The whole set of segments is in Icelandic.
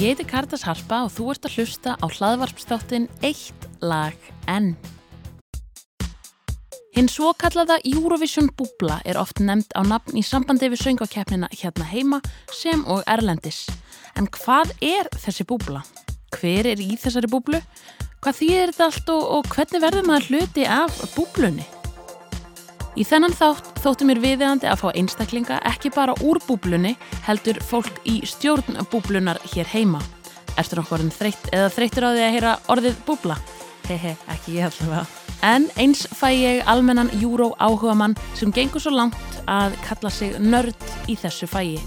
Ég heiti Kardas Harpa og þú ert að hlusta á hlaðvarpstáttin Eitt lag enn. Hinn svo kallaða Eurovision búbla er oft nefnd á nafn í sambandi við söngakeppnina hérna heima sem og Erlendis. En hvað er þessi búbla? Hver er í þessari búblu? Hvað þýðir þetta allt og, og hvernig verður maður hluti af búblunni? Í þennan þátt þóttu mér viðeigandi að fá einstaklinga ekki bara úr búblunni heldur fólk í stjórn búblunar hér heima. Erstu nokkur orðin þreytt eða þreyttur á því að heyra orðið búbla? Hehe, ekki ég allavega. En eins fæ ég almennan júró áhuga mann sem gengur svo langt að kalla sig nörd í þessu fæi.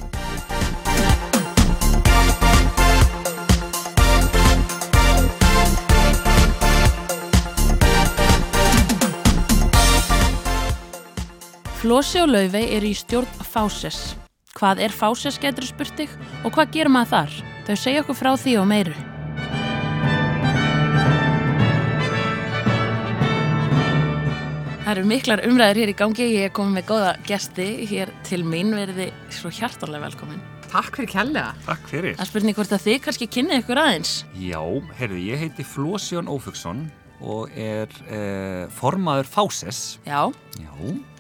Flósi og Laufey eru í stjórn Fáses. Hvað er Fáses getur spurt þig og hvað gerir maður þar? Þau segja okkur frá því og meiru. Það eru miklar umræður hér í gangi. Ég er komið með góða gesti hér til mín. Verði svo hjartarlega velkomin. Takk fyrir kjallega. Takk fyrir. Það spurning hvort að þið kannski kynnið ykkur aðeins. Já, heyrðu, ég heiti Flósjón Ófugsson og er eh, formaður Fáses. Já, Já,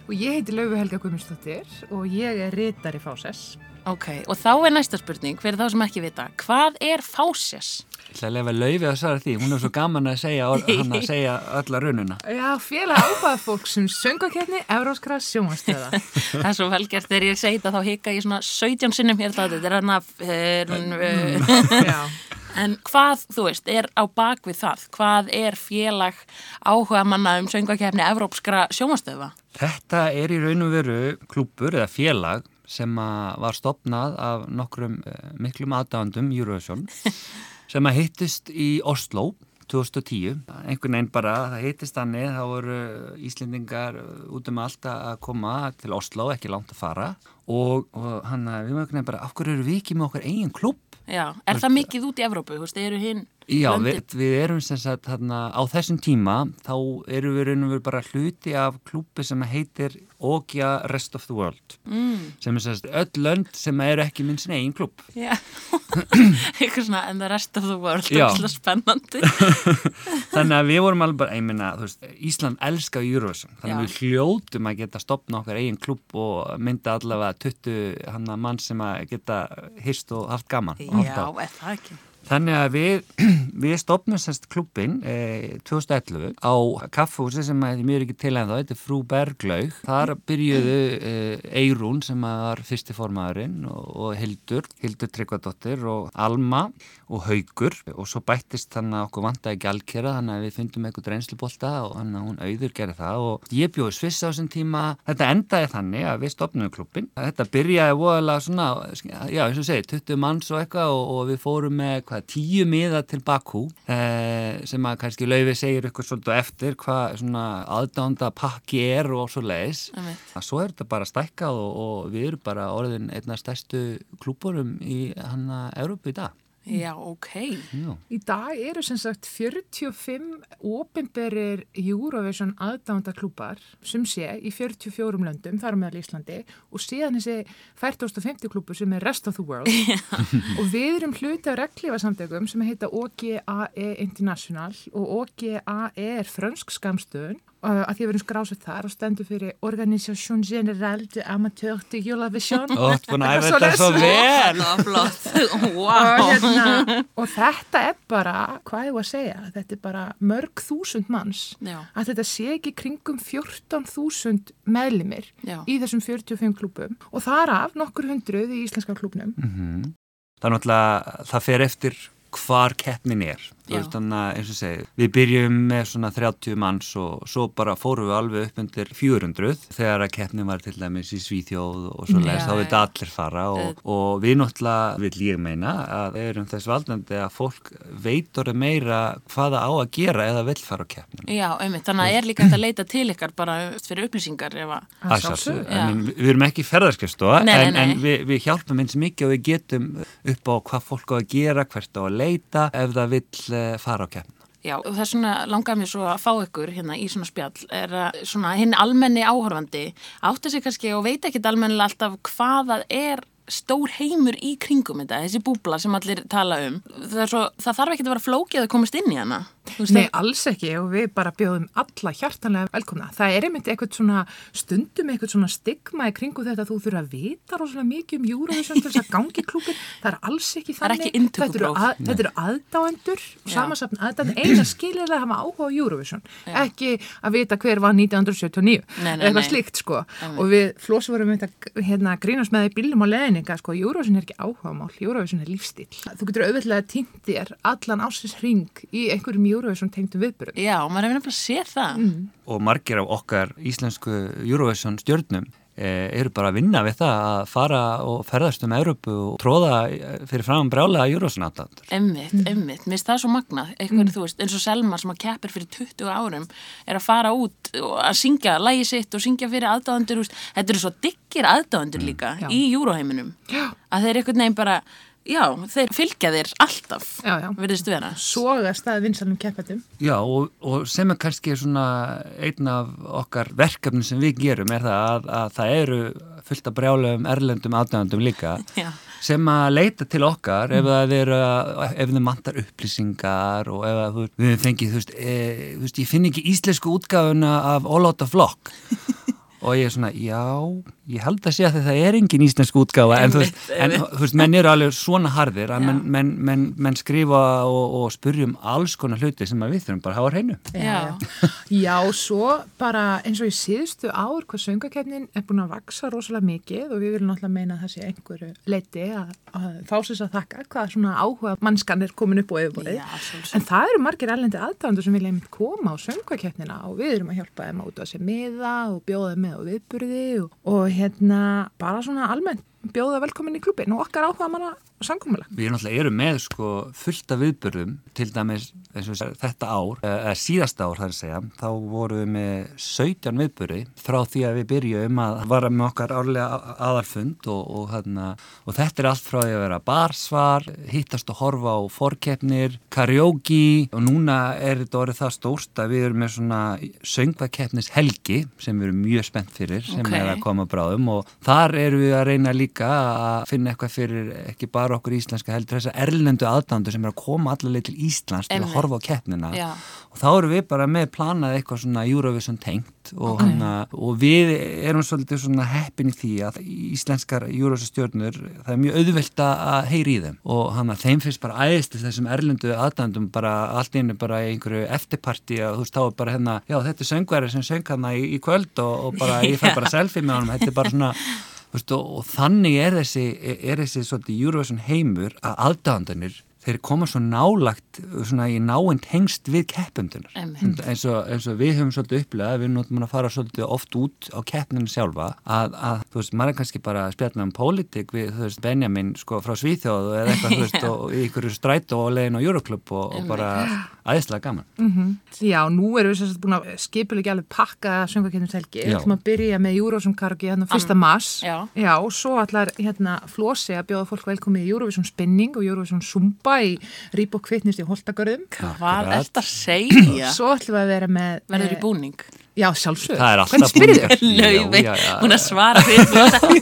Og ég heiti Laufi Helga Guðmundsdóttir og ég er ritari Fáses. ok. Og þá er næsta spurning, fyrir þá sem ekki vita. Hvað er Fáses? ég ætla að lefa laufi að svara því. Hún er svo gaman að segja, hann að segja ölla rununa. Já, félag ábæða fólk sem söngakefni Evróskra sjónastöða. Það er svo velgert þegar ég segi þetta þá hika ég svona 17 sinnum hér það. Þetta er hann að... En hvað, þú veist, er á bakvið það? Hvað er félag áhuga manna um söngakefni Evrópskra sjónastöfa? Þetta er í raun og veru klúpur eða félag sem var stopnað af nokkrum eh, miklum aðdáðandum Eurovision sem að hittist í Oslo 2010. Einhvern veginn bara, það hittist þannig, þá voru Íslendingar út um allt að koma til Oslo, ekki langt að fara og, og hann við mögum veginn bara, af hverju eru við ekki með okkar eigin klúb? Já, er það mikið út í Evrópu? Þú veist, eru hinn Já, við, við erum sem sagt þarna, á þessum tíma þá erum við raun og veru bara hluti af klúpi sem heitir Ogja Rest of the World. Mm, sem er sem sagt öll lönd sem eru ekki minn sin eigin klúb já, eitthvað svona en the rest of the world, er spennandi. þannig að við vorum alveg bara, ég minna, þú veist Ísland elskar Eurovision, þannig að við hljótum að geta stopna okkar eigin klúb og mynda allavega 20 hann mann sem að geta hist og haft gaman Já, er það ekki? Þannig að við, við stopnum sérst klubbin eh, 2011 á kaffhúsi sem að mér ekki til en þá, þetta er Frú Berglaug. Þar byrjuðu eh, Eirún sem var fyrsti formaðurinn og, og Hildur, Hildur Tryggvadóttir og Alma og Haugur og svo bættist þannig að okkur vantaði gjaldkera þannig að við fundum eitthvað reynslubólta og þannig að hún auður gerði það og ég bjóði sviss á þessum tíma. Þetta endaði þannig að við stopnum klubbin. Þetta byrjaði voðalega svona, já eins og segi, 20 manns og eitthvað og, og við fórum með hvað, tíu miða til Bakú eh, sem að kannski laufi segir eitthvað svolítið eftir hvað svona aðdánda pakki er og svo leiðis. Einmitt. Svo er þetta bara stækkað og, og við erum bara orðin einna stærstu klúburum í hanna Európu í dag. Já, ok. Já. Í dag eru sem sagt 45 ofinberir Eurovision aðdánda klúpar sem sé í 44 löndum, þar meðal Íslandi og síðan þessi 4050 klúpur sem er Rest of the World og við erum hluti af reglífasamtökum sem heita OGAE International og OGAE er frönsk skamstöðun uh, að því að við erum skrásett þar og stendur fyrir Organisation Generale de Amateur de Eurovision Ó, þú búin að æfa þetta svo vel. Það var flott. og, Wow. hérna, og þetta er bara, hvað ég var að segja, þetta er bara mörg þúsund manns Já, að þetta sé ekki kringum 14.000 meðlimir já. í þessum 45 klúbum og þar af nokkur hundruð í íslenska klúbnum. Mhm. Það er náttúrulega, það fer eftir hvar keppnin er. Veist þannig að eins og segi, við byrjum með svona 30 manns og svo bara fórum við alveg upp undir 400 þegar að keppnin var til dæmis í Svíþjóð og svo leiðist, þá vildi allir fara og, og við náttúrulega, vil ég meina, að við erum þess valdandi að fólk veit orðið meira hvaða á að gera eða vill fara á keppnin. Já, einmitt. Þannig að er líka að leita til ykkar bara fyrir upplýsingar við erum ekki nei, en, nei. en við, við hjálpum eins mikið og við getum upp á hvað fólk á að gera, hvert á að leita ef það vill eh, fara á keppnina. Já, og það er svona langar mér svo að fá ykkur hérna í svona spjall er að svona hinn almenni áhorfandi átti sig kannski og veit ekkit almennilega alltaf hvað það er stór heimur í kringum þetta, þessi búbla sem allir tala um. Það, svo, það þarf ekki að vera flókið að komast inn í hana. Nei, það- alls ekki og við bara bjóðum alla hjartanlega velkomna. Það er einmitt eitthvað svona stundum eitthvað svona stigma í kringu þetta að þú þurfa að vita rosalega mikið um Eurovision til þess að gangi klúpin. Það er alls ekki Það er þannig. ekki inntökupróf. Þetta eru, að, aðdáendur, Já. samansapn aðdáendur, eina skilir að hafa áhuga á Eurovision. Ekki að vita hver var 1979. Nei, nei, eitthvað nei. slíkt sko. Og við flósum vorum þetta hérna, grínast með það í bílum á leðninga sko. Eurovision er ekki áhugamál, Eurovision er lífstíl. Eurovision tengdu viðbyrjum. Já, maður hefur nefnilega séð það. og margir af okkar íslensku Eurovision stjörnum eh, eru bara að vinna við það að fara og ferðast um Európu og tróða eh, fyrir fram brjálega Eurovision aðdandur. Emmitt, emmitt, mér finnst það svo magnað eitthvað, þú veist, eins og Selma sem að keppir fyrir 20 árum er að fara út og að syngja lægi sitt og syngja fyrir aðdáðandur, þetta eru svo diggir aðdáðandur líka Já. í júróheiminum Já. að þeir eitthvað neginn bara já, þeir fylgja þér alltaf Já, já. verðist vera Soga stað vinsalum keppendum. Já og, og sem er kannski svona einn af okkar verkefni sem við gerum er það að, að það eru fullt af brjálegum erlendum aðdæðandum líka Já. sem að leita til okkar ef það eru ef þeim mantar upplýsingar og ef að, við fengið þú veist, e, þú veist, ég finn ekki íslensku útgáfuna af All Out of Flock og ég er svona, já, ég held að sé að það er engin íslensku útgáfa en, þú veist, Einmitt, en einmitt. þú veist, menn eru alveg svona harðir að menn, menn, menn, menn skrifa og, og spurjum alls konar hluti sem að við þurfum bara að hafa hreinu Já. Já, svo bara eins og í síðustu ár hvað söngakefnin er búin að vaksa rosalega mikið og við viljum náttúrulega meina að það sé einhverju leiti að, að fá sér að þakka hvað svona áhuga mannskan er komin upp á yfirborðið. En það eru margir erlendi aðdæfandur sem vilja einmitt koma á söngakefnina og við erum að hjálpa þeim hérna bara svona almennt bjóða velkomin í klubin og okkar áhuga manna samkómulega. Við náttúrulega erum með sko fullt af viðbörðum til dæmis eins og segja, þetta ár, eh, eða síðasta ár þar að segja, þá vorum við með 17 viðbörði frá því að við byrjum að vara með okkar árlega a- aðalfund og, og, þarna, og þetta er allt frá því að vera barsvar, hittast og horfa á forkeppnir, karaoke og núna er þetta orðið það stórst að við erum með svona söngvakeppnis helgi sem við erum mjög spennt fyrir sem Ok. er að koma bráðum og þar erum við að reyna líka að finna eitthvað fyrir ekki bara okkur íslenska heldur þessar erlendu aðdándu sem er að koma allaveg til Íslands til að horfa á keppnina. Já. og þá erum við bara með planað eitthvað svona Eurovision tengt og, hana, og við erum svolítið svona heppin í því að íslenskar Eurovision stjórnur það er mjög auðvelt að heyri í þeim. Og hana, þeim finnst bara æðist þessum erlendu aðdændum bara allt einu bara í einhverju eftirparti og þú veist þá er bara hérna, já þetta er söngværi sem söng hana í, í kvöld og, og bara ég fæ bara selfie með honum, þetta er bara svona veist, og, þannig er þessi, er þessi svolítið Eurovision heimur að aðdæðandanir þeir koma svo nálagt svona í náinn hengst við keppundunar Einmitt. eins og, eins og við höfum svolítið upplegað við náttúrulega að fara svolítið oft út á keppninu sjálfa að, að þú veist, maður er kannski bara að spjalla um pólitík við, þú veist, Benjamin sko frá Svíþjóð eða eitthvað, þú veist, og ykkur strætó og leiðin á Euroclub og, og bara aðeinslega gaman Já, nú erum við sérst búin að skipilega alveg pakka söngakefnins helgi. Við ætlum að byrja með Eurovision karaoke hérna fyrsta mars. Já. Já, og svo allar hérna Flósi að bjóða fólk velkomið í Eurovision spinning og Eurovision zumba í Rýbók Kvittnist í Holtagörðum. Hvað er þetta að segja? Svo ætlum við að vera með... Verður í eh, búning? Já, sjálfsög. Það er alltaf Hvernig spyrir þau? búningar. Já, Laufey, já, já. hún að svara fyrir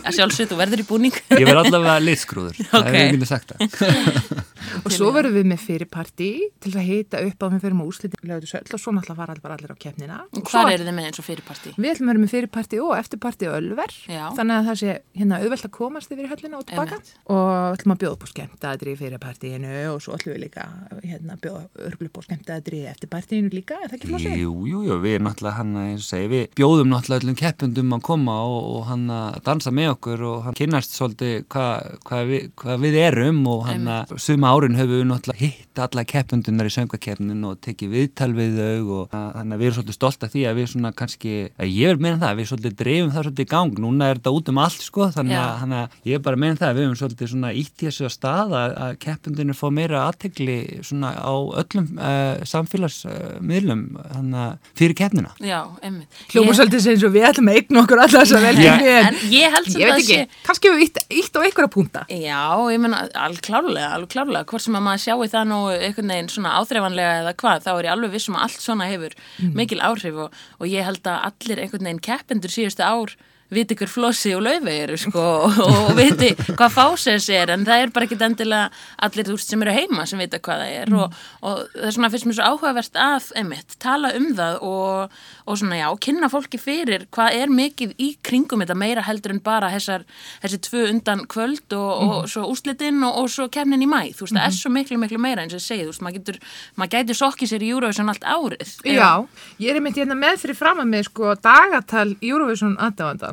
að sjálfsög, þú verður í búning Ég verð allavega litskrúður, það Ok. er ekki sagt það Og svo verðum við með fyrirparti til að hita upp á að við fyrir með úslitin og svo náttúrulega fara allir bara allir á keppnina. Og svo Hvað eru þið með eins og fyrirparti? Við ætlum að vera með fyrirparti og eftirparti og ölver Já. þannig að það sé hérna auðvelt að komast yfir í höllina og tilbaka Einmitt. og við ætlum að bjóða upp á skemmtaðri í fyrirpartíinu og svo ætlum við líka hérna, bjóða örglu upp á skemmtaðri í eftirpartíinu líka, er það ekki flósið? Jú, jú, jú, við náttúrulega hann að eins og segi, við bjóðum náttúrulega öllum keppundum að koma og, og hann að dansa með okkur og hann kynnast svolítið hvað hva við, hva við erum og hann að suma árin höfum við náttúrulega hitt alla keppundunar í söngakeppnin og tekið viðtal við þau og að- þannig að við erum svolítið stolt af því að við svona kannski, að ég vil meina það, við svolítið dreifum það svolítið í gang, núna er þetta út um allt sko, þannig að, þannig að ég er bara meina það að við höfum svolítið svona ítt í þessu að stað að, að keppundunir fá meira aðtegli svona á öllum uh, samfélagsmiðlum uh, fyrir keppnina. Já, einmitt. Hljóma Ég- svolítið sem eins og við ætlum að eigna okkur að velja Já. En ég hvort sem að maður sjáu það nú einhvern veginn svona áþreifanlega eða hvað, þá er ég alveg vissum að allt svona hefur mikil áhrif og, og ég held að allir einhvern veginn keppendur síðustu ár viti hver flossi og laufi eru sko og viti hvað fásess er en það er bara ekkit endilega allir þú veist sem eru heima sem vita hvað það er. Og, og það er svona fyrst mér svo áhugavert að einmitt, tala um það og, og svona já, kynna fólki fyrir hvað er mikið í kringum þetta meira heldur en bara þessar, þessi tvö undan kvöld og, og svo úslitinn og, og svo kemnin í mæ, þú veist, það er svo miklu miklu meira eins og ég segi, þú veist, maður getur maður gæti sokkið sér í Eurovision allt árið. Já, ég er myndið hérna með fyrir fram að mig sko dagatal Eurovision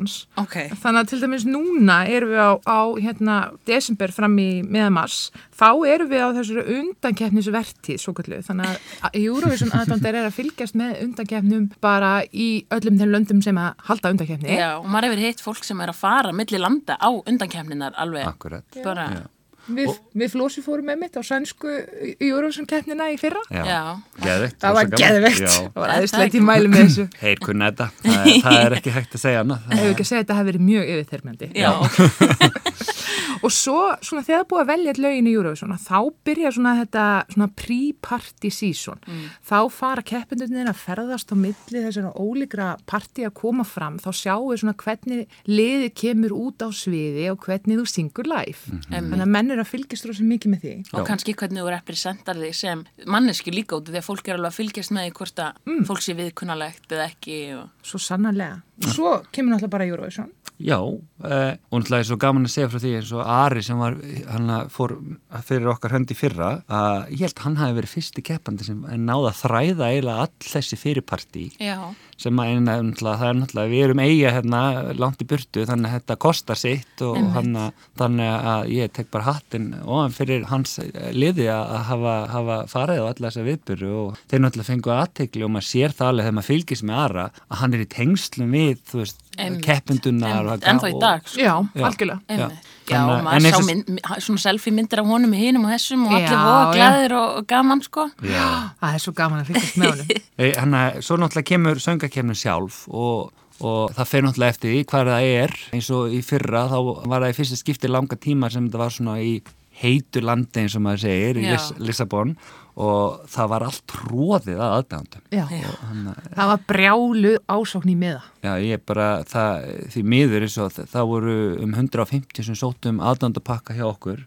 aðdáðandans Ok, Þannig að til dæmis núna erum við á, á hérna, desember fram í meðan mars, þá erum við á þessari undankeppnisvertíð, svo kallu. Þannig að Eurovision aðdóndar er að fylgjast með undankeppnum bara í öllum þeim löndum sem að halda undankeppni. já, og maður hefur hitt fólk sem er að fara milli landa á undankemninar alveg Akkurat. bara, Já. Við, við flósi fórum með mitt á sænsku Eurovision keppnina í fyrra. Já, Já. geðveikt. Það var. Já. Það var aðeinslegt í mælu með þessu. Heyr kunna þetta, það er, það er ekki hægt að segja annað. Ef við ekki að segja að þetta hafi verið mjög yfirþyrmjandi. já, Og svo, svona, þegar búið að velja lögin í Eurovision, þá byrja svona þetta svona pre-party season. Þá fara keppindunir að ferðast á milli þessara ólíkra party að koma fram. Þá sjáum við svona hvernig liðið kemur út á sviði og hvernig þú syngur live. Þannig að eru að fylgjast rosa mikið með því. og kannski hvernig þú representar þig sem manneski líka út því að fólk er alveg að fylgjast með því hvort að fólk sé viðkunnalegt eða ekki og... Svo sannarlega. Svo kemur náttúrulega bara Eurovision. Já, uh, og náttúrulega er svo gaman að segja frá því eins og Ari sem var, hann fór fyrir okkar höndi fyrra, að ég held hann hafi verið fyrsti keppandi sem náða að þræða eiginlega all þessi fyrirparti Já, sem að náttúrulega, það er náttúrulega, við erum eiga hérna langt í burtu þannig að þetta kostar sitt og hann, þannig að ég tek bara hattinn ofan fyrir hans liði að að hafa, hafa farið á alla þessa viðbyrju og þeir náttúrulega fengu aðtekli og maður sér það alveg þegar maður fylgist með Ara að hann er í tengslum við, þú veist, Einmitt. keppindunar en þá í dag sko. Já, Já. algjörlega. Já, að- og en maður sá mynd, svona selfie myndir af honum með hinum og þessum og allir Já, voða já. glæðir og, og gaman sko Já. Það er svo gaman að fylgjast með honum. Þannig að svo náttúrulega kemur söngakefnin sjálf og, og það fer náttúrulega eftir því hvað það er eins og í fyrra þá var það í fyrsta skipti langa tíma sem þetta var svona í heitu landi eins og maður segir í Já. Lis Lissabon og það var allt tróðið að aðdándum. Já. Þannig að Það var brjálu ásókn í miða. Já, ég bara, það, því miður eins og það voru um 150 sem sóttum aðdandapakka hjá okkur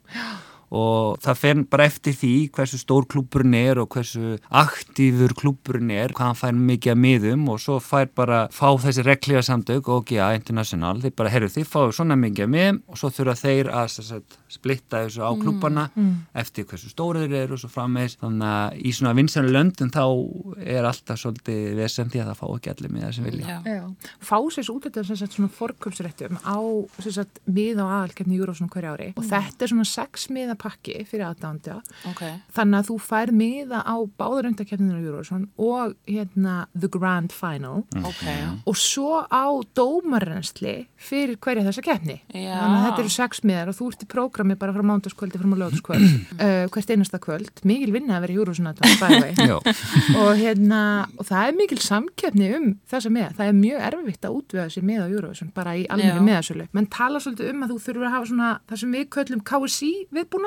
og það fer bara eftir því hversu stór klúburinn er og hversu aktífur klúburinn er, hvað hann fær mikið að miðum og svo fær bara fá þessi reglíða samtök og GA International, þeir bara, herru þið fáið svona mikið að miðum. Og svo þurfa þeir að sem sagt, splitta þessu á klúbana eftir hversu stóri þeir eru og svo frammeðis þannig að í svona vinsanu löndum þá er alltaf svolítið vesend því að það fá ekki allir miða sem vilja. Já, Já. Fá sér út þetta svona forkulsréttum á miða og aðalkefni Júrófsson hverja ári. Og þetta er svona sex miða pakki fyrir aðdánda ok, þannig að þú fær miða á báður undakefninu Júrófsson og hérna The Grand Final. Ok. Og svo á dómarrensli fyrir hverja þessa keppni. Já. þannig að þetta eru sex miðar og þú ert í prógrami bara frá mándaskvöldi frá lögdaskvöld uh, hvert einasta kvöld, mikil vinna að vera í Júrófsson aðdánda og hérna og það er mikil samkeppni um þessa miða, það er mjög erfitt að útvega þessi miða á Eurovision bara í almenni Já. miðasölu. Menn tala svolítið um að þú þurfur að hafa svona það sem við köllum KSI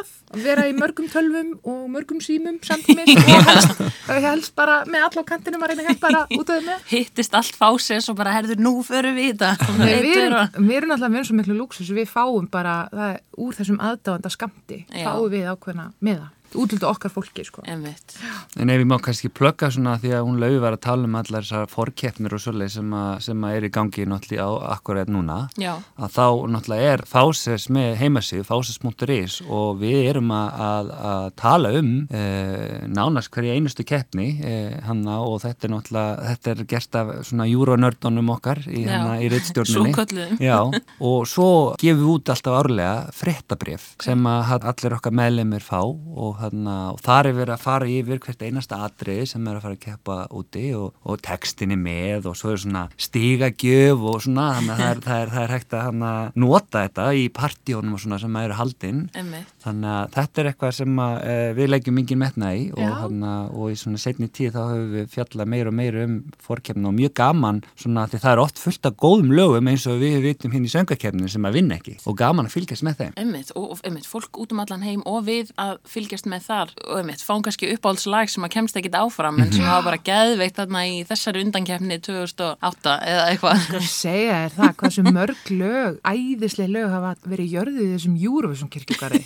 viðbúnað að vera í mörgum tölvum og mörgum símum samtímis og helst, helst bara með alla á kantinum að reyna að bara útvega með hittist allt fásis og bara herður nú förum við þetta. Nei, við, erum, við erum alltaf með svo miklu lúksus við fáum bara það, úr þessum aðdáðanda skamti fáum við ákveðna miða útlöldu okkar fólki sko. Einmitt. En ef ég má kannski plugga svona því að hún laufi var að tala um allar þessar forkeppnir og svoleið sem, að- sem að er í gangi náttúrulega á akkurat núna Já, að þá náttúrulega er Fáses með heimasíð, fáses.is og við erum að, að, að tala um e, nánast hverja einustu keppni e, hanna og þetta er náttúrulega þetta er gert af svona júronördunum okkar í, í. Já, og svo gefum við út alltaf árlega fréttabrif sem að allir okkar meðlemið fá og, hana, og þar er verið að fara yfir hvert einasta atriði sem er að fara að keppa úti og, og textinni með og svo er svona stigagjöf og svona þannig að það er, það er, það er hægt að hana, nota þetta í partíunum og svona sem eru haldinn þannig að þetta er eitthvað sem að, e, við leggjum mikið metna í og, hana, og í svona setni tíð þá höfum við fjallað meira og meira um fórkefna og mjög gaman svona því það er oft fullt af góðum lögum eins og við vitum hinn í söngakefni sem að vinna ekki og gaman að fylgjast með þeim. Einmitt, og, og einmitt, fólk út um allan heim og við að fylgjast með þar og einmitt, fáum kannski uppáhaldslag sem að kemst ekkit áfram en sem Mhm. hafa bara geðveikt þarna í þessari undankefni 2008 eða eitthvað. Hvað segja er það, hvað sem mörg lög, æðislega lög hafa verið jörðið í þessum Eurovision kirkjugarði.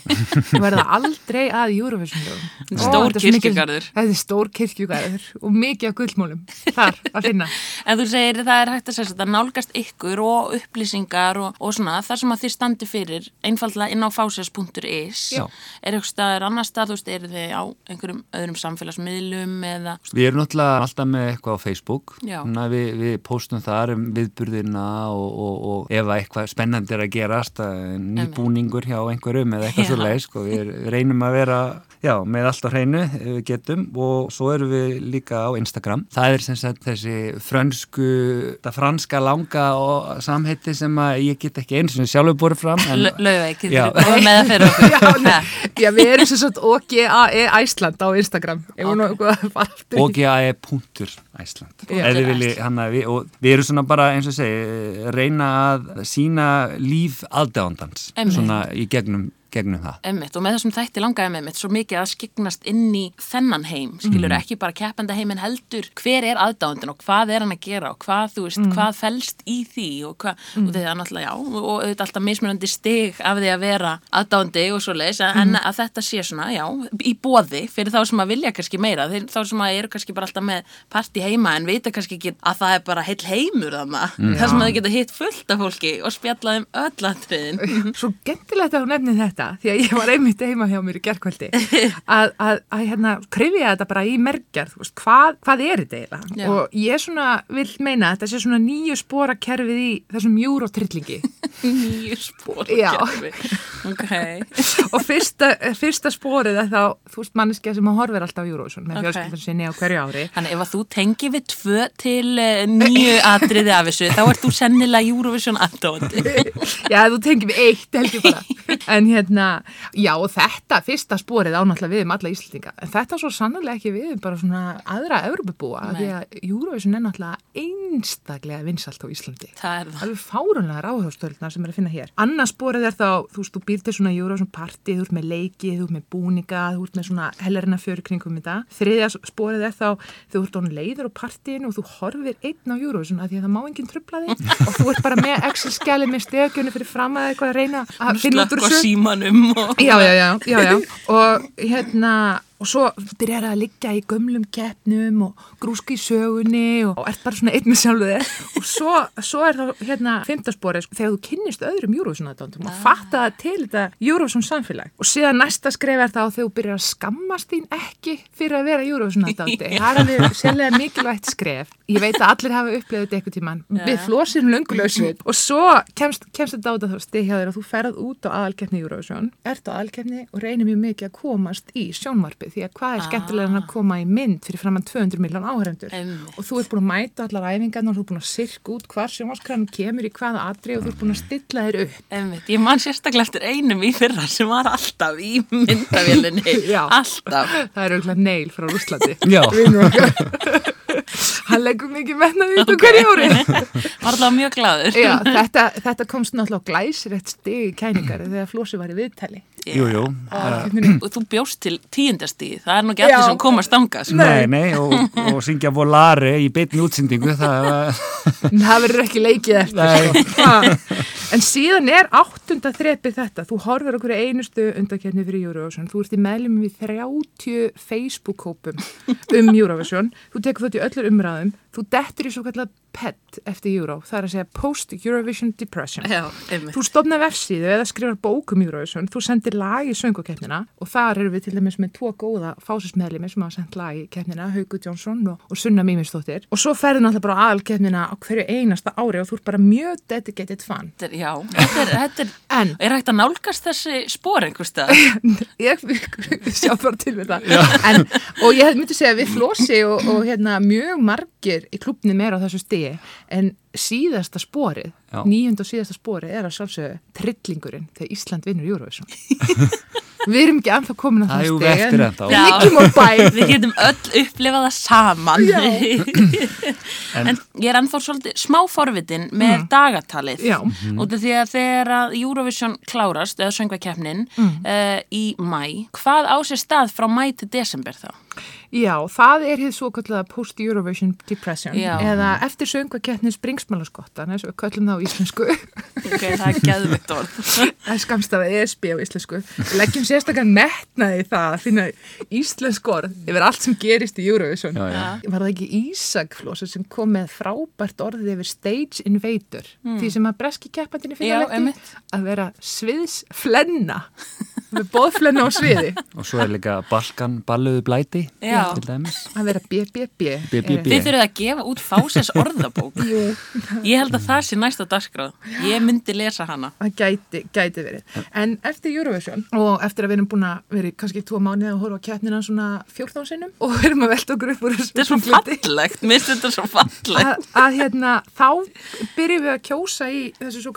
Það verða aldrei að Eurovision lögum. Stór Ó, þetta er er stór kirkjugarður og mikið af gullmólum þar að finna. En þú segir það er hægt að segja þetta nálgast ykkur og upplýsingar og, og svona þar sem að þið standi fyrir einfallega inn á fásias.is Já. er eitthvað staðar annar þú veist, eru þið á einhverjum öðrum samfélagsmiðlum eða Við erum náttúrulega alltaf með eitthvað á Facebook. Við, við postum þar um viðburðina og, og, og ef að eitthvað spennandi er að gerast nýbúningur hjá einhverjum eða eitthvað svo leið sko. við, við reynum að vera já, með allt á hreinu ef við getum og svo erum við líka á Instagram það er sem sagt þessi frönsku það franska langa og samheiti sem að ég get ekki eins og sjálfur borðið fram Já. getur þið komið með það fyrir okkur? Já, já, við erum sem sagt OGAE Æsland á Instagram. Ef hún nú eitthvað að fara aftur í- OGAE punktur Æsland Já. Ef þið vilji, hann að við, og við erum svona bara eins og segi, reyna að sína líf Einmitt. svona í gegnum, gegnum það. Emmitt og með þessum þætti langaði með mitt svo mikið að skiknast inn í þennan heim skilur Mhm. ekki bara keppenda heim en heldur hver er aðdáðundin og hvað er hann að gera og hvað þú veist, hvað felst í því og hvað, og þetta er náttúrulega já og auðvitað alltaf mismunandi stig af því að vera aðdáðundi og svo leis en að þetta sé svona, já, í bóði fyrir þá sem að vilja kannski meira þeir, þá sem að eru kannski bara alltaf með parti heima en vita kannski ekki að það er bara heil heimur þarna, þar sem að þau geta hitt fullt af fólki og spjallað um öll atriðin. Svo gentilegt að hún nefni þetta því að ég var einmitt heima hjá mér í gerkvöldi að, að, að hérna krifja þetta bara í merkjar, þú veist, hvað, hvað er þetta Já. eiginlega? Og ég svona vil meina að þetta sé svona nýju spora kerfið í þessum júrótrillingi nýju spór Já. ok og fyrsta, fyrsta sporið er þá, þú veist, manneskja sem horfir alltaf á Júrósson með Ok. fjölskyldan sinni á hverju ári Þannig ef að þú tengi við tvö til uh, nýju atriði af þessu þá ert þú sennilega Eurovision aðdóndi Já, þú tengir við eitt held ég bara en hérna, já og þetta fyrsta sporið ánáttúrulega við um alla Íslandinga en þetta svo sannlega ekki við um bara svona aðra Nei. því að Eurovision er náttúrulega einstaklega vinsalt á Íslandi. Það er það. Alveg fárunlega ráðhástöldna sem er að finna hér. Annars sporið er þá, þú veist, þú býr til svona Eurovision party, þú ert með leiki, þú ert með búninga þú ert með svona hellerina fyrir kringum þetta. Þriðja sporið er þá, þú ert án leiður á partíinu og þú horfir einn á Eurovision að því að það má enginn trubla þig. Og þú ert bara með Excel-skjali með stegjönu fyrir fram að eitthvað að reyna að finna út úr þessu símanum og... já, já, já, já, já. og hérna og svo byrjar það að liggja í gömlum keppnum og grúski í sögunni og, og ert bara svona einn með sjálfu þig og svo, svo er það hérna fymtasporið sko, þegar þú kynnist öðrum Eurovision aðdándum og fatta það til þetta Eurovision samfélag og síðan næsta skref er það þegar þú byrjar að skammast þín ekki fyrir að vera aðdándi það er alveg sérlega mikilvægt skref. Ég veit að allir hafa þetta eitthvað tíman við flósum löngulösvið og svo kemst, kemst þetta á þetta hjá þér að þú ferð út á aðalkeppni Eurovision ert á aðalkeppni og reynir mjög mikið að komast í sjónvarpið því að hvað er skemmtilega en að koma í mynd fyrir framann 200 miljón áhörendur og þú ert búin að mæta allar æfingarnar og þú ert búin að sirka út hvar sjónvarskrann kemur í hvaða atri og þú ert búin að stilla þér upp. Einmitt, ég man sérstaklega eftir einum í fyrra sem var alltaf í myndavélinni. Já. alltaf. Það er auðvitað neil frá Rúslandi. hann leggur mikið mennaði út á hverju ári var alltaf mjög glaður Já, þetta, þetta komst náttúrulega á glæsirett stig í kæningar þegar Flósi var í viðtali. Jú, jú, og þú bjóst til tíundastíð það er nú ekki allir sem komast anga sko. nei, nei og, og syngja volare í beinni útsendingu það Það verður ekki leikið eftir. En síðan er áttunda þrepið þetta. Þú horfir okkur einustu undakefni fyrir Eurovision. Þú ert í meðlum við 30 Facebook-kópum um Eurovision. Þú tekur þetta í öllur umræðum. Þú dettur í svo kallar PET eftir Euro. Það er að segja Post-Eurovision Depression. Já, einmitt Þú stofnar vefsíðu eða skrifar bókum Eurovision, þú sendir lag í söngukeppnina og þar eru við til dæmis með tvo góða fásismeðlimi sem hafa sendt lag í keppnina, Haugur Jónsson og, og Sunna Mímistóttir og svo ferður náttúrulega bara á aðalkeppnina á hverju einasta ári og þú ert bara mjög dedicated fan. Þetta er- Já, þetta er, þetta er En er hægt að nálgast þessi spór einhvers stað ég sjá bara til við það. En, og ég myndi segja við flósi og, og hérna, mjög margir í klubni meira á þessu stigi en síðasta sporið, Já. nýjund og síðasta sporið er að sjálfsögðu trillingurinn þegar Ísland vinnur Eurovision. við erum ekki ennþá komin að Það er steg, eftir en ennþá. Við liggjum á bæ. Við getum öll upplifað það saman. En- en, ég er ennþá svolítið smá forvitin með dagatalið. Já. Út af því að þegar að Eurovision klárast, eða söngvakeppnin, mm. í mæ, hvað á sér stað frá mæ til desember þá? Já, það er hér svo kallega post-Eurovision depression Já. eða eftir söngakeppni springsmálaskottan, eins og við köllum það á íslensku. Ok, það er geðvitt orð. Það er skamstafað ESB á íslensku. Við leggjum sérstaklega metnaði í það að finna íslensk orð yfir allt sem gerist í Eurovision. Já, já. Var það ekki Ísak Flósa sem kom með frábært orðið yfir stage invader? Því sem að breski keppandinni Hmm. Já, finna að vera sviðsflenna. Með bóðflenna á sviði. Og svo er líka Balkan balluðu blæti Já. til dæmis. Að vera BBB. Þið þurfið að gefa út fáses orðabók. Jú, Ég held að það sé næsta dagskráð. Ég myndi lesa hana. það gæti, gæti verið. En eftir Eurovision og eftir að við erum búin að vera kannski tvo mánuði að horfa á keppnina svona 14 sinnum og við erum að velta okkur upp úr Þetta er svo fallegt, mér finnst þetta svo fallegt. að, að hérna, þá byrjum við að kjósa í þessu svo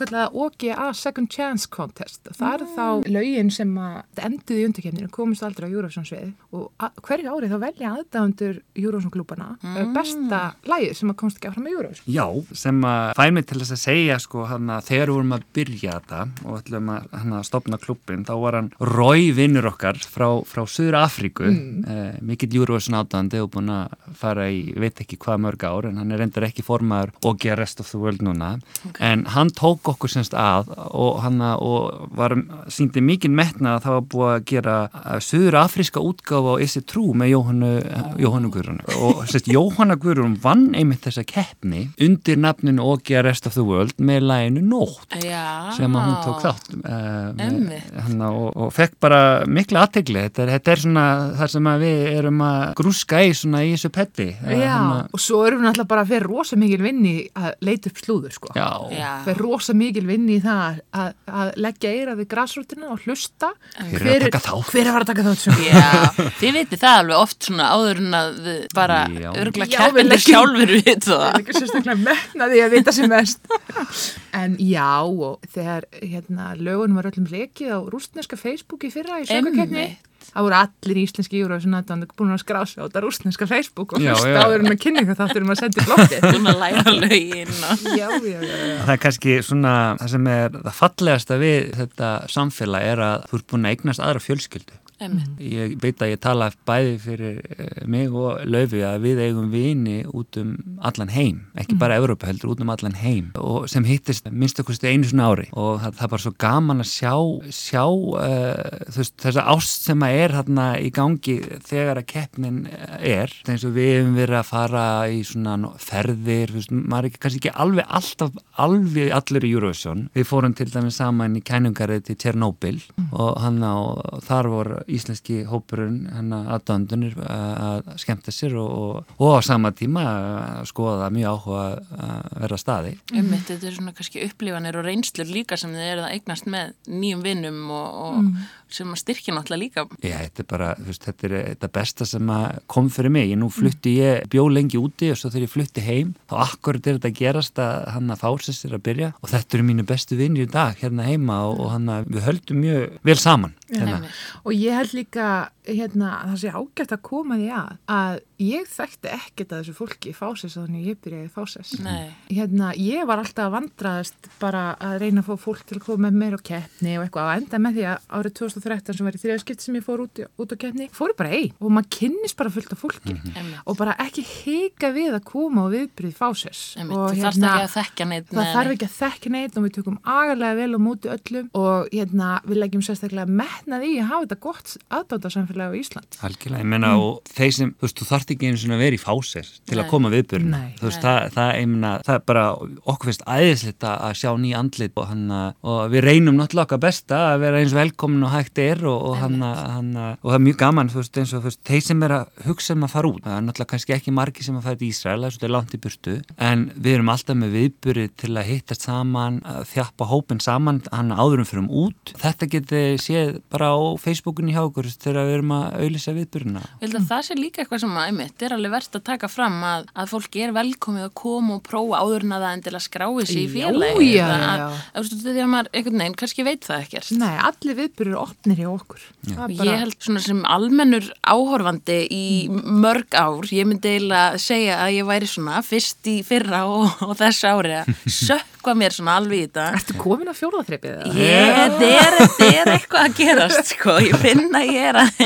enduði í undirkefninu, komist aldrei á Eurovision svið og hverju árið þá velja aðdáðundur Eurovision klúbana mm. besta lægið sem að komst ekki áfram í Eurovision. Já, sem að fær mig til þess að segja sko hann að þegar við vorum að byrja þetta og ætlum að, hann að stopna klubbin þá var hann Rói vinnur okkar frá, frá Suður Afríku mm. eh, mikill Eurovision átandi og búin að fara í, veit ekki hvað mörg ár en hann er reyndar ekki formaður og gera rest of the world núna en hann tók okkur semst að og hann að, og var síndi mikið metna að það var búið að gera Suður Afríska útgáfa á Issi Trú með Jóhannu, Jóhannu Guðrún og sérst Jóhanna Guðrún vann einmitt þessa keppni undir nafninu og gera rest of the world með læginu Nótt Já. sem að hún tók þátt uh, með, Einmitt. hana, og, og fekk bara mikla aðtegli þetta, er- þetta er svona það sem að við erum að grúska í svona í þessu petti Eh, Já, og svo erum við náttúrulega bara að fyrir rosa mikil vinni að leita upp slúður sko. já. Fyrir rosa mikil vinni í það að, að leggja eira við grásrútina og hlusta. Hver er að taka þátt? Hver er að taka þátt? Já, þið veitir það alveg oft svona áður en að við bara Já. örgla Já, við leggjum- sjálfur við Það það. er ekki sérstaklega metnaði að vita sem mest. En já, og þegar hérna, lögunum var öllum lekið á rústneska Facebooki fyrra í sögurkeppni, Einmitt. Það voru allir íslenski sem þetta búin að skrá sig á þetta rústneska Facebook og já. áður kynna eitthvað þáttur um að senda í blokkið. Búin að læra lögin og... Já, já, já, já. Það er kannski svona, það sem er það fallegasta við þetta samfélag er að þú ert búin að eignast aðra fjölskyldu. Einmitt. Ég veit að ég tala bæði fyrir eh, mig og Laufi að við eigum vini út um allan heim, ekki bara Evrópa heldur, út um allan heim og sem hittist minnst okkur einu svona ári. Og það, það er bara svo gaman að sjá, sjá uh, veist, þessa ást sem að er þarna í gangi þegar að keppnin er, eins og við hefum verið að fara í svona ferðir, veist, maður er ekki, kannski ekki alveg alltaf, alveg allir í Eurovision. Við fórum til dæmis saman í kænungarið til Tjernobyl og hann á, þar voru íslenski hópurinn hann aðdöndunir að skemmta sér og, og, og á sama tíma að skoða mjög áhuga að vera staði. Einmitt, þetta er svona kannski upplifanir og reynslur líka sem þið eruð að eignast með nýjum vinnum og, og sem að styrkja náttúrulega líka. Já, þetta er bara, veist, þetta er þetta besta sem að kom fyrir mig. Nú flutti ég, bjó lengi úti og svo þegar ég flutti heim, þá akkurat er þetta að gerast að hann að fársist er að byrja og þetta eru mínu bestu vinnir í dag hérna heima og, og hann að við höldum mjög vel saman. Hérna. Og ég held líka hérna, að það sé ágætt að koma því að að ég þekkti ekkert að þessu fólki í fásis að þannig ég byrjaði í fásis. Nei. Hérna, ég var alltaf að vandraðast bara að reyna að fá fólk til að koma með mér á keppni og eitthvað og enda með því að árið 2013 sem var í þriðaskipt sem ég fór út, út á keppni, fór ég bara ein og maður kynnist bara fullt af fólki Einmitt. og bara ekki hika við að koma og viðbyrði fásis. Og að neitt. Það þarf ekki að þekka neitt og við tökum agalega vel á móti öllum og hérna, við leggjum sérstaklega metnað í að hafa þetta gott aðdóndarsamfélagi á Ísland. Og þarft ekki einu svona að vera í fásér til Nei. að koma viðbjörn þú veist, það, það, menna, það er bara okkur finnst æðislegt að sjá ný andlit og hann og við reynum náttúrulega okkar besta að vera eins velkomin og hægt er og, og hann hann og það er mjög gaman, þú veist, eins og þú veist, þeir sem er að hugsa um að fara út, það er náttúrulega kannski ekki margi sem að fara til Ísrael, það er langt í burtu en við erum alltaf með viðbjörði til að hittast saman, þjappa hópin saman, hann áðurum fyrir um út. Þetta getið séð bara á Facebookinu hjá okkur þegar við erum að auðlýsa viðbjörna Að það að, einmitt, er alveg verðt að taka fram að, að fólki er velkomið að koma og prófa áður en að það endilega skrái sig í Já, félagi já, að, já. að, að, að, því að maður einhvern veginn kannski veit það ekkert Nei, allir viðbyrður opnir hjá okkur. Það er Ég held svona sem almennur áhorfandi í mörg ár, ég myndi eiginlega segja að ég væri svona fyrst í fyrra og, og þessu ári að sökva mér svona alveg í þetta. Ertu komin að fjóðaþreipið það? Ég, þetta er, er eitthvað að gerast, sko, ég finn að ég er að,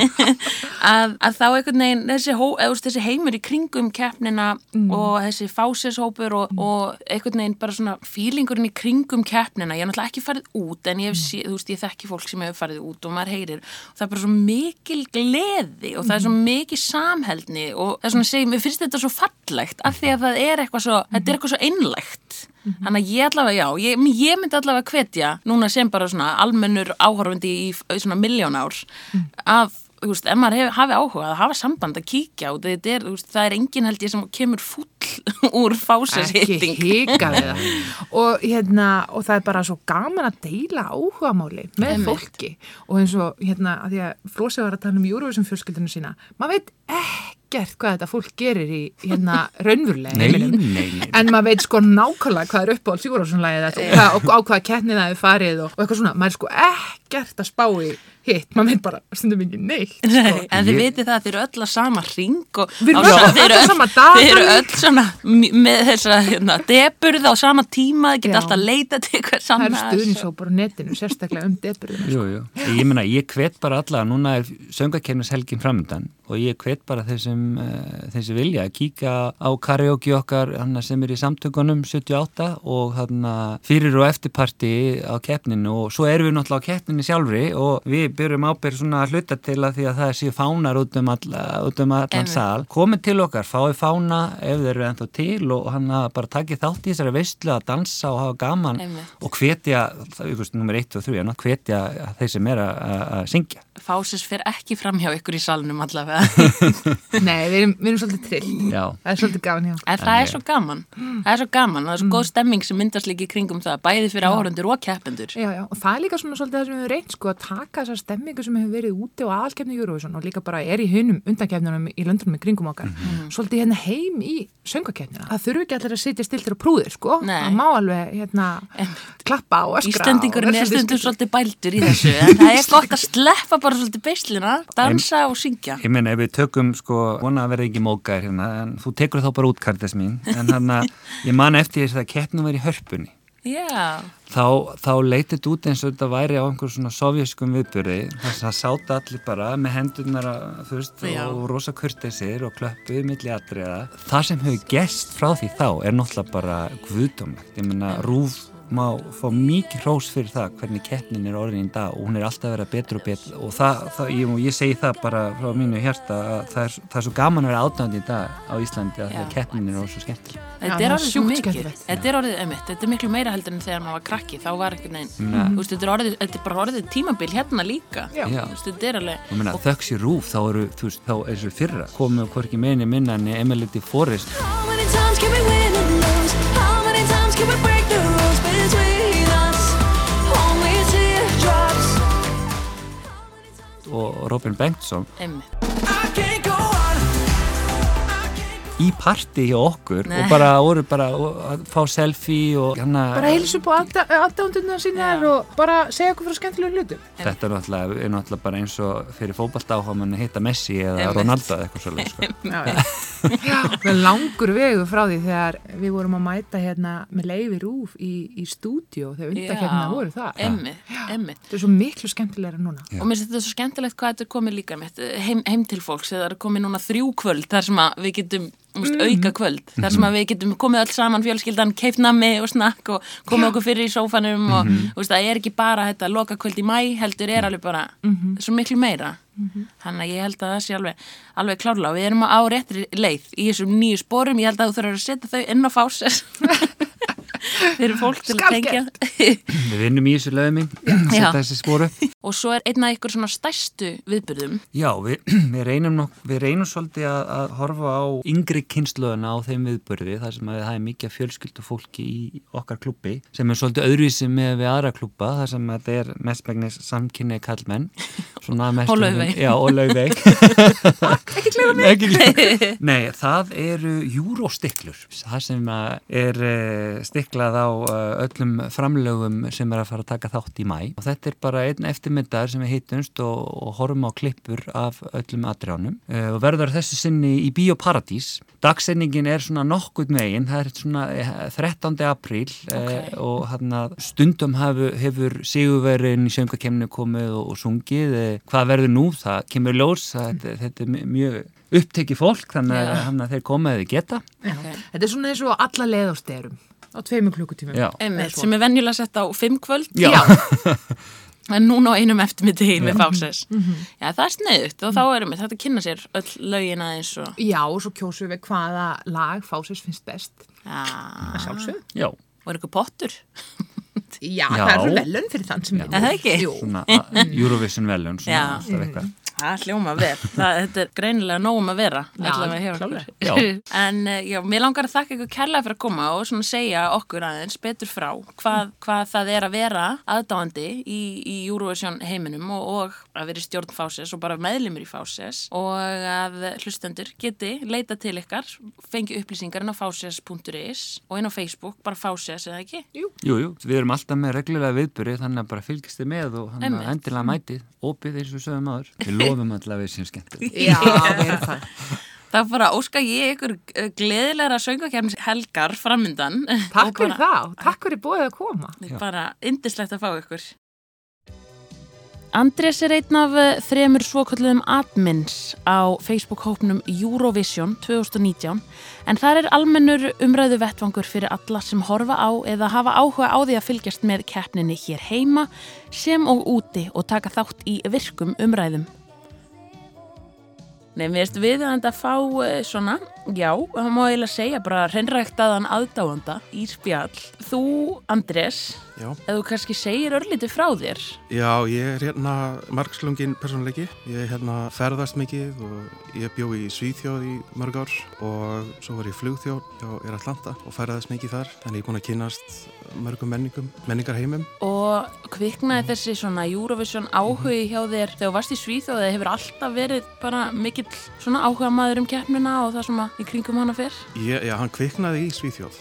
að, að þá einhvern veginn, þessi, hó, veist, þessi heimur í kringum keppnina og þessi fásishópur og, og einhvern veginn bara svona fílingurinn í kringum keppnina, ég er náttúrulega ekki farið út en ég hef, sé, þú veist, ég þekki fólk sem hefur farið út og maður heyrir, og það er bara svo mikil gleði og það er svo mikil samheldni og það er svona segja, mér finnst þetta svo fallegt af því að það er eitthvað svo, þetta er eitthvað svo einlægt Þannig að ég allavega, já, ég, ég myndi allavega hvetja núna sem bara svona almennur áhorfandi í, í svona miljón ár að, þú veist, ef maður hef, hafi áhuga að hafa samband að kíkja og þetta er, þú veist, það er engin held ég sem kemur fúll úr ekki fásashitting. hika við það og, hérna, og það er bara svo gaman að deila áhugamáli með Einmitt. fólki og eins og hérna að því að Flósi var að tala um Eurovision fjölskyldinu sína maður veit ekkert hvað þetta fólk gerir í hérna nei, nei. en maður veit sko nákvæmlega hvað er upp á Sigurðarssonlægið og, á hvaða keppni það er farið og, og eitthvað svona, maður er sko ekkert að spá í hitt, maður veit bara stundum ekki neitt sko. Nei, en þið Ég- vitið það að þið eru öll að sama ring og Við erum öll- sa- þið eru öll á sama dag. Þið eru öll svona með þessa hérna, deburð á sama tíma, þið geta alltaf að leita til það saman eru stuðnisópar á netinu sérstaklega um deburðina jú. Ég meina, ég hvet bara alla, núna er söngakernishelgin framöndan og ég hvet bara þeir sem, uh, þeir sem vilja að kíka á karaoke okkar hana, sem er í samtökunum 78 og hana, fyrir og eftirparti á keppninu og svo erum við náttúrulega á keppninu sjálfri og við byrjum ábyrð svona að hluta til að því að það séu fánar út um, alla, út um allan Einmitt. sal. Komið til okkar, fáið fána ef þeir eru ennþá til og hann bara takið þátt í þessari veistlu að dansa og hafa gaman Einmitt. og hvetja, það er nummer 1 og 3, en að hvetja þeir sem er að- að að syngja. Fásis fer ekki fram hjá ykkur í salnum allavega. Nei, við erum, við erum svolítið trill. Já. Það er svolítið gaman hjá. En það er svo gaman. Það er svo gaman. Það er svo góð stemming sem myndast líka í kringum það, bæði fyrir áhörundur og keppendur. Já, já, og það er líka svona svolítið það sem við reynt, sko, að taka þessar stemmingu sem hefur verið úti á aðalkefni Eurovision og líka bara er í hunum undankefnunum í löndunum í kringum okkar, svolítið hérna heim í söngakefnina. Það þurfi ekki allir að sitja stiltir og prúðir, sko. Nei. Það má alveg, hérna, klappa og öskra. Íslendingurinn og er vera stundum svolítið bældur í þessu, en það er gott að sleppa bara svolítið beislina, dansa og syngja. Ég meina ef við tökum sko, vona að verða ekki mókaðir hérna, en þú tekur þá bara út kartes mín, en hann að ég man eftir þess að keppnum var í hörpunni. Já, Þá, þá leytið þetta út eins og þetta væri á einhver svona sovjaskum viðbyrði þess að sáta allir bara með veist, Já. og rosa kurteisir og klöppuð milli atriða. Það sem hefur gest frá því þá er náttúrulega bara guðdómlegt. Ég meina, Rúf má fá mikið hrós fyrir það hvernig keppnin er orðin í dag og hún er alltaf að vera betur og betur og það, það ég, ég segi það bara frá mínu hjarta að það er, það er svo gaman að vera átnáðandi í dag á Íslandi að að keppnin er orðin svo skemmtileg. þetta er orðið svo mikið. Þetta er orðið, emitt, þetta er miklu meira heldur en þegar maður var krakki, þá var ekki neinn. Þú veist, þetta er, orðið, þetta er bara orðið tímabil hérna líka. Þetta er alveg... Ég meina, þöggs í rúf, þá eru, þú veist, þá er og Robin Bengtsson Emitt. Í parti hjá okkur Nei. og bara voru bara að fá selfie og hérna Bara heilsu upp á aðdándunum sínar Já. og bara segja okkur frá skemmtilegu hlutum. þetta er náttúrulega, er náttúrulega bara eins og fyrir fótballt áhugamann að hitta Messi eða. Ronaldo eða eitthvað svolítið sko. Já, við langur vegu frá því þegar við vorum að mæta hérna með leiði rúf í, í stúdíu þegar undakefna voru það. Emitt, emitt. Þetta er svo miklu skemmtilegra núna. Já. Og mér finnst þetta svo skemmtilegt hvað þetta er komið líka mitt heim, heim til fólks, Úst, auka kvöld, þar sem að við getum komið öll saman fjölskyldan, keift nammi og snakk og komið okkur fyrir í sófanum og úst, það er ekki bara þetta loka kvöld í mæ heldur er alveg bara svo miklu meira. Þannig að ég held að það sé alveg, alveg klárlega. Og við erum á réttri leið í þessum nýju spórum, ég held að þú þurfur að setja þau inn á fáses fyrir fólk til að tengja. Við vinnum í þessu lögum og svo er einn af ykkur svona stærstu viðbyrðum. Já, við, við, reynum, nokk, við reynum svolítið að, að horfa á yngri kynnslöðuna á þeim viðbörði þar sem að það er mikið fjölskyldu fólki í okkar klubbi sem er svolítið öðruvísi með við aðra klubba þar sem að þetta er mestmægnis samkynni kallmenn svona mest- Og Laufey. Já, og laufey Ekki glefa mig Nei, það eru júróstiklur. Það sem að er uh, stiklað á uh, öllum framlögum sem er að fara að taka þátt í mæ og þetta er bara einn eftirmyndar sem við hittumst og, og horfum á klippur af öllum atriðanum uh, og verður þessu sinni í Bíóparadís dagsendingin er svona nokkuð megin það er svona eh, 13. apríl Ok. uh, og hann að stundum hefur, hefur sigurverðin í söngakemni komið og, og sungið eh, hvað verður nú, það kemur ljós það, þetta, þetta er mj- mjög upptekið fólk þannig Já. að þeir koma eða geta Ok. Þetta er svona eins og alla leið á tveimur klukkutímum. Já. Sem er venjulega sett á fimm kvöld. Já. En núna á einum eftirmyndi með fáses. Já, það er sniðut og þá erum við þetta að kynna sér öll lögin aðeins og... Já, og svo kjósum við hvaða lag fásins finnst best. Já, Það sjálfsög. Já, og er ykkur pottur. Já, Já. það er velun fyrir þann sem Er það ekki? Jú. svona a- Eurovision velun svona Já. alltaf eitthvað Það hljóma vel. Það, þetta er greinilega nógum að vera. Já. En eh, já, mér langar að þakka ykkur kærlega fyrir að koma og svona segja okkur aðeins betur frá hvað, hvað það er að vera aðdáandi í, í Eurovision heiminum og, og að vera í stjórn Fáses og bara meðlimur í Fáses og að hlustendur geti leita til ykkar, fengi upplýsingar inn á fáses.is og inn á Facebook, bara Fáses eða ekki? Jú, jú, við erum alltaf með reglulega viðbyrði þannig að bara fylgist þið með og endilega mætið, opið eins og við sögum áður Lofum allavega við sem skemmtileg Já, við erum það. Það bara óska ég ykkur eh, gleðilegra söngakefnis helgar framundan. Takk fyrir það takk fyrir bóðið að koma. það. Bara indislegt að fá ykkur. Andrés er einn af eh, þremur svokalluðum admins á Facebook-hópnum Eurovision 2019 en þar er almennur umræðu vettvangur fyrir alla sem horfa á eða hafa áhuga á því að fylgjast með keppninni hér heima sem og úti og taka þátt í virkum umræðum. Nei, mér veist við að fá uh, svona, já, það má eiginlega segja bara hreinræktaðan aðdáanda í spjall. Þú, Andrés, Já. ef þú kannski segir örlítið frá þér. Já, ég er hérna margslungin persónuleiki. Ég er hérna ferðast mikið og ég bjó í Svíþjóð í mörg ár og svo var ég flugþjóð hjá Air Atlanta og ferðast mikið þar. Þannig ég er búin að kynast mörgum menningum, menningarheimum. Og kviknaði þessi svona Eurovision áhugi hjá þér þegar þú varst í Svíþjóð eða hefur alltaf verið bara mikill svona áhuga maður um keppnina og það sem að í kringum hana fyrr? Ég, já, hann kviknaði í Svíþjóð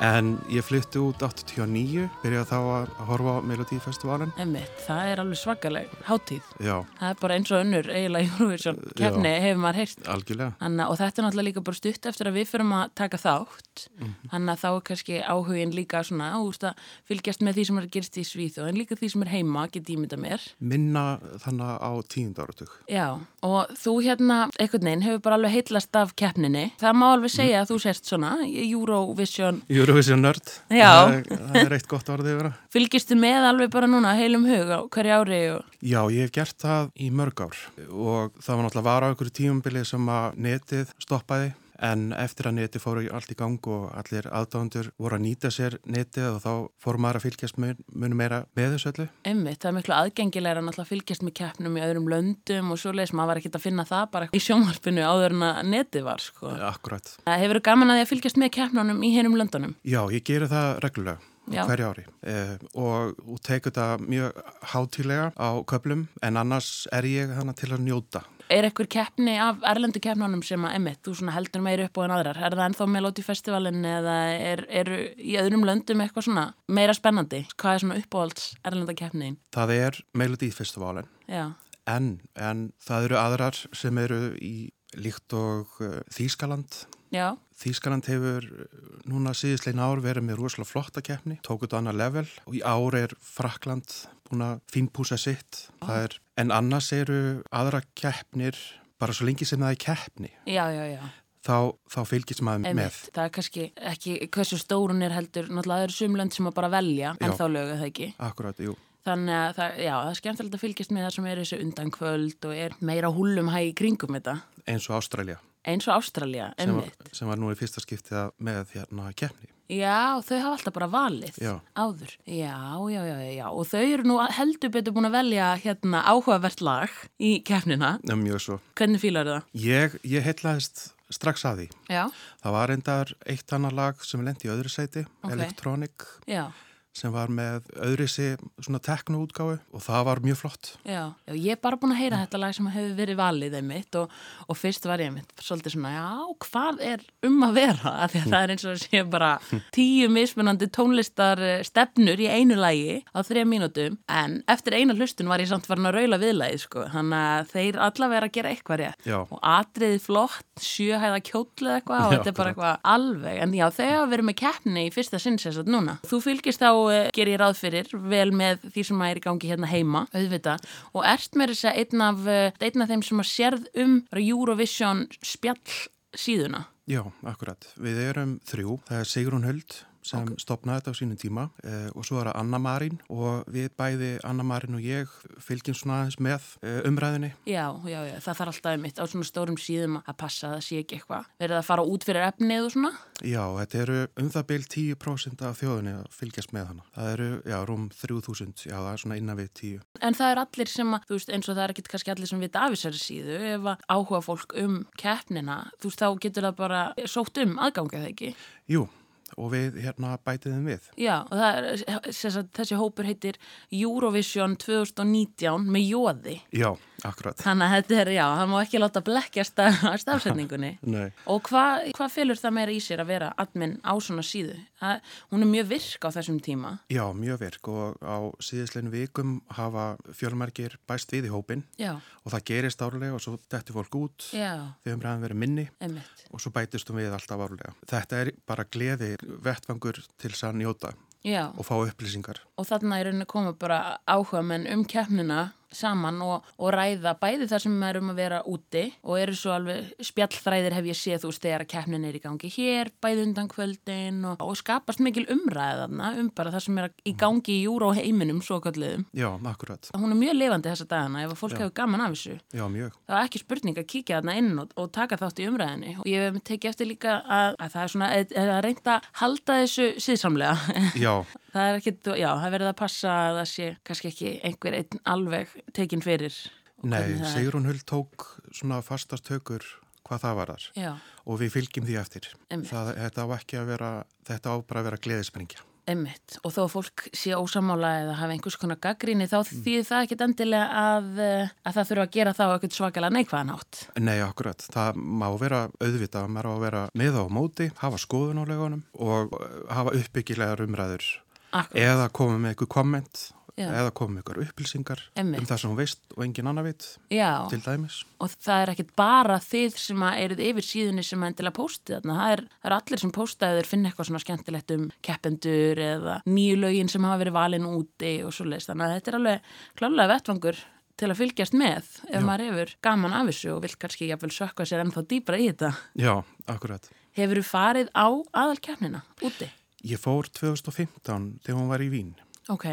En ég flytti út 89, byrjaði þá að horfa á Melodífestivalin. emmitt, það er alveg svakaleg hátíð. Já, Það er bara eins og önnur eiginlega Eurovision keppni hefur maður heyrt. algjörlega. Hanna, og þetta er náttúrulega líka bara stutt eftir að við fyrum að taka þátt þannig að þá er kannski áhugin líka svona að fylgjast með því sem er að gerast í Svíþjóð en líka því sem er heima, get ímynda mér Minna þannig á tíund áratug. Já, og þú hérna einhvern veginn hefur bara alveg heitlast af keppninni að Eurovision, nörd. Já. Það, það er eitt gott orðið vera. fylgistu með alveg bara núna heilum hug á hverju ári og Já, ég hef gert það í mörg ár og það var náttúrulega var á einhverju tímumbili sem að netið stoppaði en eftir að netið fóru allt í gang og allir aðdándur voru að nýta sér netið og þá fór maður að fylgjast mun, mun meira með þessu öllu. Einmitt, það er miklu náttúrulega að fylgjast með keppnum í öðrum löndum og svo leiðis maður var ekkert að finna það bara í sjónvarpinu áður en að netið var sko. Akkurat. Hefur gaman að því að fylgjast með keppnunum í heinum löndunum? Já, ég geri það reglulega. Já. hverju ári eh, og, og tekur þetta mjög hátílega á köplum en annars er ég þannig til að njóta Er ekkur keppni af erlendu keppnunum sem að, einmitt, þú svona heldur meir upp á en aðrar? Er það ennþá Melody Festivalin eða er, eru í öðrum löndum eitthvað svona meira spennandi? Hvað er svona uppáhalds erlenda keppnin? það er Melody Festivalin Já, en, en það eru aðrar sem eru í líkt og uh, Þýskaland já, Þýskaland hefur uh, núna síðislein ár verið með rosalega flotta keppni, tók þetta annað level og í ár er Frakland búin að fínpúsa sitt. Það er, en annars eru aðra keppnir bara svo lengi sem það er keppni. já, já, já. Þá, þá fylgist maður Einmitt, með. það er kannski ekki hversu stórun er heldur, náttúrulega það eru sumlönd sem að bara velja en Já. þá lögu það ekki. Akkurat, jú. Þannig að það, já, það er skemmtilegt að fylgjast með það sem er þessu undankvöld og er meira húlum hæg í kringum þetta. eins og Ástralja Eins og Ástralja, sem, emmitt. sem var nú í fyrsta skiptið með hérna keppni. Já, þau hafa alltaf bara valið Já. áður. Já, já, já, já, já. Og þau eru nú heldur betur búin að velja hérna áhugavert lag í keppnina. Já, mjög svo. Hvernig fílar það? Ég, ég heitlaðist strax að því. Já, Það var endar eitt annar lag sem lendi í öðru sæti, Ok. Electronic, já, sem var með öðrisi svona teknoútgáfu og það var mjög flott. já. já ég er bara búin að heyra þetta lag sem hefur verið valið einmitt og, og fyrst var ég einmitt svolítið svona, já, hvað er um að vera? Að það er eins og að sé bara tíu mismunandi tónlistar eh, stefnur í einu lagi á þrejum mínútum en eftir eina hlustun var ég samt farin að raula viðlagið, sko. Þannig að þeir allavega er að gera eitthvað rétt. Já. og atriðið flott, sjöhæða kjótlu eða eitthvað og Já, þetta er bara eitthvað alveg en já, þau hafa verið með keppni í fyrsta sinn uh, ger ég ráð fyrir, vel með því sem er í gangi hérna heima, auðvitað og ert með þess að einn af, uh, einn af þeim sem að sérð um Eurovision spjall síðuna. Já, akkurat. Við erum þrjú. Það er Sigrun Huld sem stopnaði þetta á sínum tíma eh, og svo er það Anna Marín og við bæði Anna Marín og ég fylgjum svona aðeins með eh, umræðinni. Já, já, já, það þarf alltaf mitt á svona stórum síðum að passa að það sé ekki eitthvað. Verið að fara út fyrir efnið og svona? Já, þetta eru um það byl 10% af þjóðinni að fylgjast með hana. Það eru, já, rúm 3000, já, það er svona innan við 10. En það er allir sem að, þú veist, eins og það er ekkit kannski allir sem vita af þessari síðu, ef að áhuga fólk um keppnina, þú veist, þá getur það bara sótt um aðgangið það ekki. Jú, og við hérna bætiðum við. Já, og er, sagt, þessi hópur heitir Eurovision 2019 með jóði. Já, akkurat. Þannig að þetta er, já, það má ekki láta blekkjast að stafsetningunni. Nei. Og hvað hva fylgur það meira í sér að vera admin á svona síðu? Það, hún er mjög virk á þessum tíma. Já, mjög virk og á síðisleinu vikum hafa fjölmerkir bæst við í hópin Já, og það gerist árlega og svo dettur fólk út já, þegar umræðan verið minni einmitt. og svo bætistum við alltaf árlega. Þetta er bara gleði vettfangur til þess að njóta Já. og fá upplýsingar. og þarna er rauninni koma bara áhuga menn um keppnina saman og, og ræða bæði þar sem er um að vera úti og eru svo alveg spjallþræðir hef ég séð þú veist þegar að keppnin er í gangi hér bæði undan kvöldin og, og skapast mikil umræða þarna um bara það sem er í gangi í júra og heiminum svo kalliðum. Já, akkurat. Hún er mjög lifandi þessa dagana ef að fólk Já. hefur gaman af þessu. Já, mjög. Það er ekki spurning að kíkja þarna inn og, og taka þátt í umræðinni og ég hef tekið eftir líka að, að það er svona að, að reynda að halda þessu síðsamlega. Já, Það er ekkit, já, það verður að passa að það sé kannski ekki einhver einn alveg tekin fyrir. nei. Sigrun Huld tók svona fastast hökur hvað það var þar Já, og við fylgjum því eftir. Það, þetta á ekki að vera, þetta á bara að vera gleðisprengja. emmitt. Og þó að fólk sé ósamála eða hafa einhvers konar gaggríni þá þýðir það ekkit endilega að, eh, að það þurfa að gera þá eitthvað svakalega neikvæðan átt. Nei, akkurat. Það má vera auðvitað, maður á að vera með á móti, hafa skoðun á legunum og uh, hafa uppbyggilegar umræður Akkur. eða koma með eitthvað komment Já. eða með eitthvað upplýsingar Einmitt. um það sem hún veist og engin annar veit Já, til dæmis. og það er ekkit bara þið sem eruð yfir síðunni sem endilega póstið þarna. Það er, það er allir sem póstaður finna eitthvað svona skemmtilegt um keppendur eða nýju lögin sem hafa verið valin úti og svo leist. Þannig að þetta er alveg klálega vettvangur til að fylgjast með ef maður hefur gaman af þessu og vil kannski jafnvel sökka sér ennþá dýbra í þetta. Já, akkurat. Hefur þú farið á aðalkeppnina úti? Ég fór 2015 þegar hún var í Vín. Ok,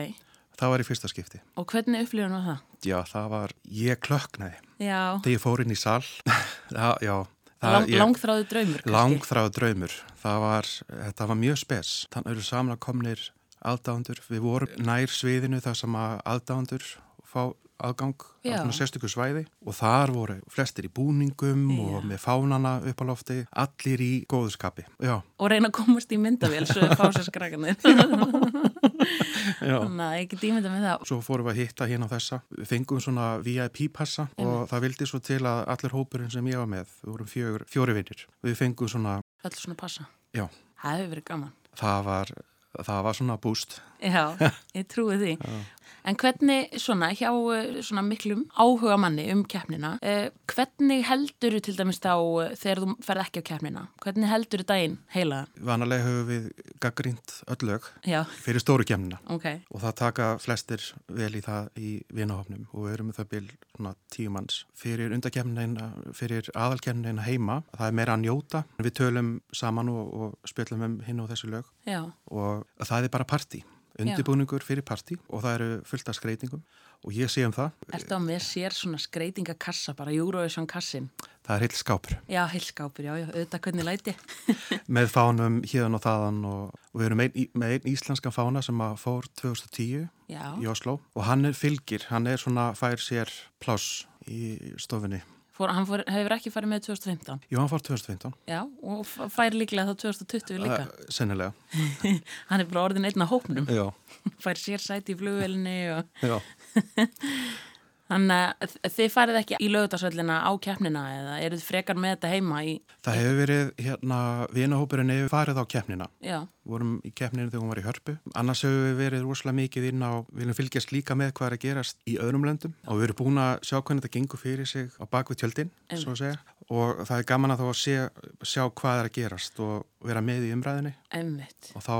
Það var í fyrsta skipti. og hvernig upplifun var það? Já, það var, ég klöknaði. Já, Þegar ég fór inn í sal, já, já. það- Lang, ég- langþráðu draumur kannski. Langþráð draumur. Það var, þetta var mjög spes. Þannig eru saman komnir aðdándur. Við vorum nær sviðinu þar sem að aðdándur fá aðgang Já. á svona sérstöku svæði og þar voru flestir í búningum og með fánana upp á lofti, allir í góðskapi. Já, Og reyna að komast í myndavél svo er fásaskrækanir. já. Þannig að ég get ímynda með það. Svo fórum við að hitta hérna á þessa. Við fengum svona VIP-passa og það vildi svo til að allir hópurinn sem ég var með, við vorum fjögur, fjóri vinnir. Við fengum svona, Öll svona passa. já, Það hefur verið gaman. það var, það var svona búst. Já, ég trúi því. En hvernig svona hjá eh, svona miklum áhuga manni um keppnina, eh, hvernig heldur til dæmis þá eh, þegar þú ferð ekki á keppnina? Hvernig heldur daginn heila? Vanalega höfum við gaggrínt öll lög Já, fyrir stóru kemnina ok. og það taka flestir vel í það í vinahofnum og við erum það svona tíu manns. Fyrir undakemnina, fyrir aðalkemnina heima, það er meira að njóta. Við tölum saman og, og spjöllum um hinn og þessu lög Já, og það er bara partí. Undirbúningur fyrir partí og það eru fullt af skreitingum og ég sé um það. Ertu á með sér svona skreitingakassa, bara Eurovision kassin? Það er heilt skápur Já, heilskápur, já, já, auðvitað hvernig læti. með fánum híðan og þaðan og, og við erum ein, með einn íslenskan fána sem að fór 2010 Já, í Oslo og hann er fylgir, hann er svona fær sér pláss í stofunni. Fór, hann fór, hefur ekki farið með 2015. Jú, hann fór 2015, Já, og fær líklega þá 2020 líka. uh, sennilega. Hann er bara orðin einn á hópnum, Já, fær sér sæti í flugvelinni og... já. Þannig að þið farið ekki í lögutarsvöllina á keppnina eða eruð frekar með þetta heima í... Það hefur verið, hérna, vinahópurinn hefur farið á keppnina. Já, vorum í keppninu þegar hún var í hörpu. Annars hefur við verið rosalega mikið inn á, við viljum fylgjast líka með hvað er að gerast í öðrum löndum. Og við erum búin að sjá hvernig þetta gengur fyrir sig á bakvið tjöldin, svo að segja. Og það er gaman að þá að sé, sjá hvað er að gerast og vera með í umræðinni emmitt, og þá